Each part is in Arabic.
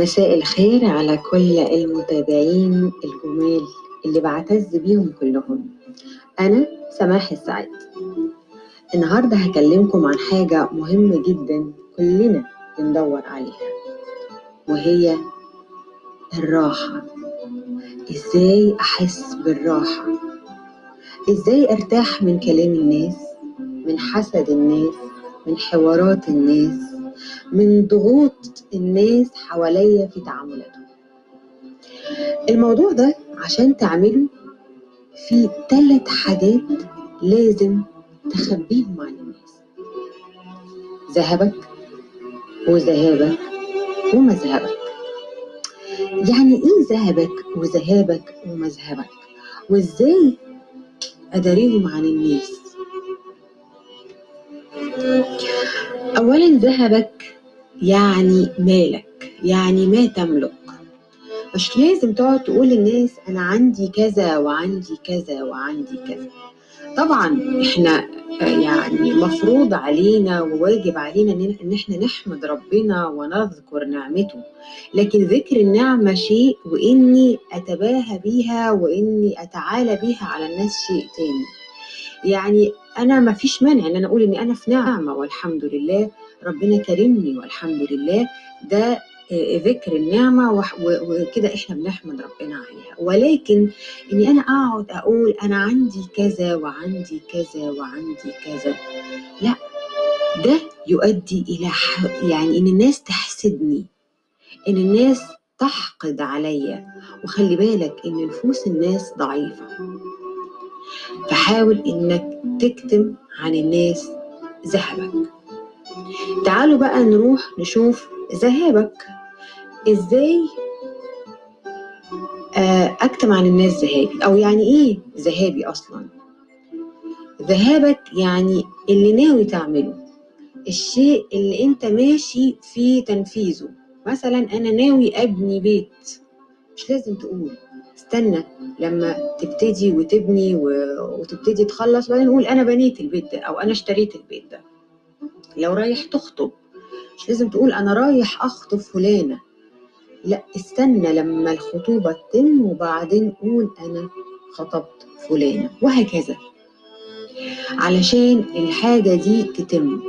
مساء الخير على كل المتابعين الجمال اللي بعتز بيهم كلهم. أنا سماح السعيد. النهاردة هكلمكم عن حاجة مهمة جدا كلنا بندور عليها وهي الراحة. إزاي أحس بالراحة؟ إزاي أرتاح من كلام الناس من حسد الناس من حوارات الناس؟ من ضغوط الناس حواليا في تعاملاتهم. الموضوع ده عشان تعمله في ثلاث حاجات لازم تخبيهم عن الناس. ذهبك وذهابك ومذهبك. يعني إيه ذهبك وذهابك ومذهبك؟ وإزاي أداريهم عن الناس؟ اولا ذهبك يعني مالك يعني ما تملك. مش لازم تقعد تقول للناس أنا عندي كذا وعندي كذا وعندي كذا. طبعا إحنا يعني مفروض علينا وواجب علينا إن إحنا نحمد ربنا ونذكر نعمته. لكن ذكر النعمة شيء وإني أتباهى بيها وإني أتعالى بيها على الناس شيء تاني. يعني أنا ما فيش مانع إن أنا أقول إني أنا في نعمة والحمد لله ربنا كرمني والحمد لله ده ذكر النعمة وكده إحنا بنحمد ربنا عليها. ولكن إني أنا أقعد أقول أنا عندي كذا وعندي كذا وعندي كذا لا ده يؤدي إلى يعني إن الناس تحسدني إن الناس تحقد عليا. وخلي بالك إن نفوس الناس ضعيفة. فحاول إنك تكتم عن الناس ذهبك. تعالوا بقى نروح نشوف ذهابك. إزاي أكتم عن الناس ذهابي؟ أو يعني إيه ذهابي أصلا؟ ذهابك يعني اللي ناوي تعمله. الشيء اللي أنت ماشي في تنفيذه. مثلا أنا ناوي أبني بيت. مش لازم تقول. استنى لما تبتدي وتبني وتبتدي تخلص وبعدين نقول أنا بنيت البيت ده أو أنا اشتريت البيت ده. لو رايح تخطب مش لازم تقول أنا رايح أخطب فلانة. لا استنى لما الخطوبة تتم وبعدين قول أنا خطبت فلانة وهكذا. علشان الحاجة دي تتم.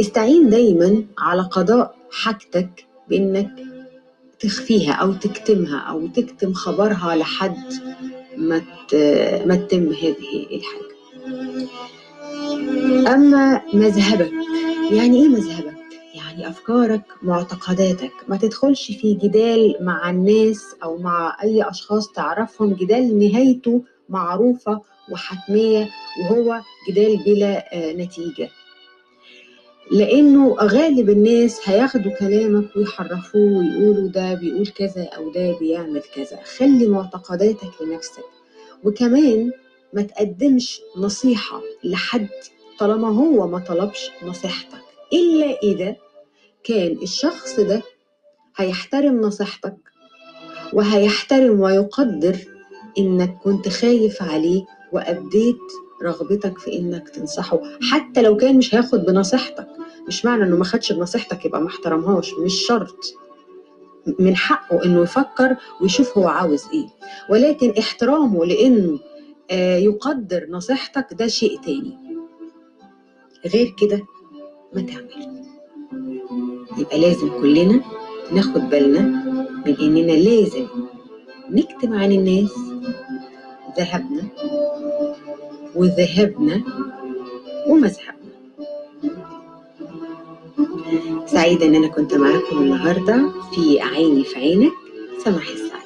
استعين دايما على قضاء حاجتك بإنك تخفيها أو تكتمها أو تكتم خبرها لحد ما ما تتم هذه الحاجة. أما مذهبك يعني إيه مذهبك؟ يعني أفكارك معتقداتك. ما تدخلش في جدال مع الناس أو مع أي أشخاص تعرفهم. جدال نهايته معروفة وحتمية وهو جدال بلا نتيجة. لأنه غالب الناس هياخدوا كلامك ويحرفوه ويقولوا ده بيقول كذا أو ده بيعمل كذا. خلي معتقداتك لنفسك. وكمان ما تقدمش نصيحة لحد طالما هو ما طلبش نصيحتك. إلا إذا كان الشخص ده هيحترم نصيحتك وهيحترم ويقدر إنك كنت خايف عليه وأبديت رغبتك في إنك تنصحه. حتى لو كان مش هياخد بنصيحتك. مش معنى انه ما خدش بنصيحتك يبقى ما احترمهاش؟ مش شرط. من حقه انه يفكر ويشوف هو عاوز إيه. ولكن احترامه لأنه آه يقدر نصيحتك ده شيء تاني. غير كده ما تعمل يبقى لازم كلنا ناخد بالنا من اننا لازم نكتم عن الناس ذهبنا وذهبنا ومذهبنا سعيدة إن أنا كنت معاكم النهاردة. في عيني في عينك سماح السعيد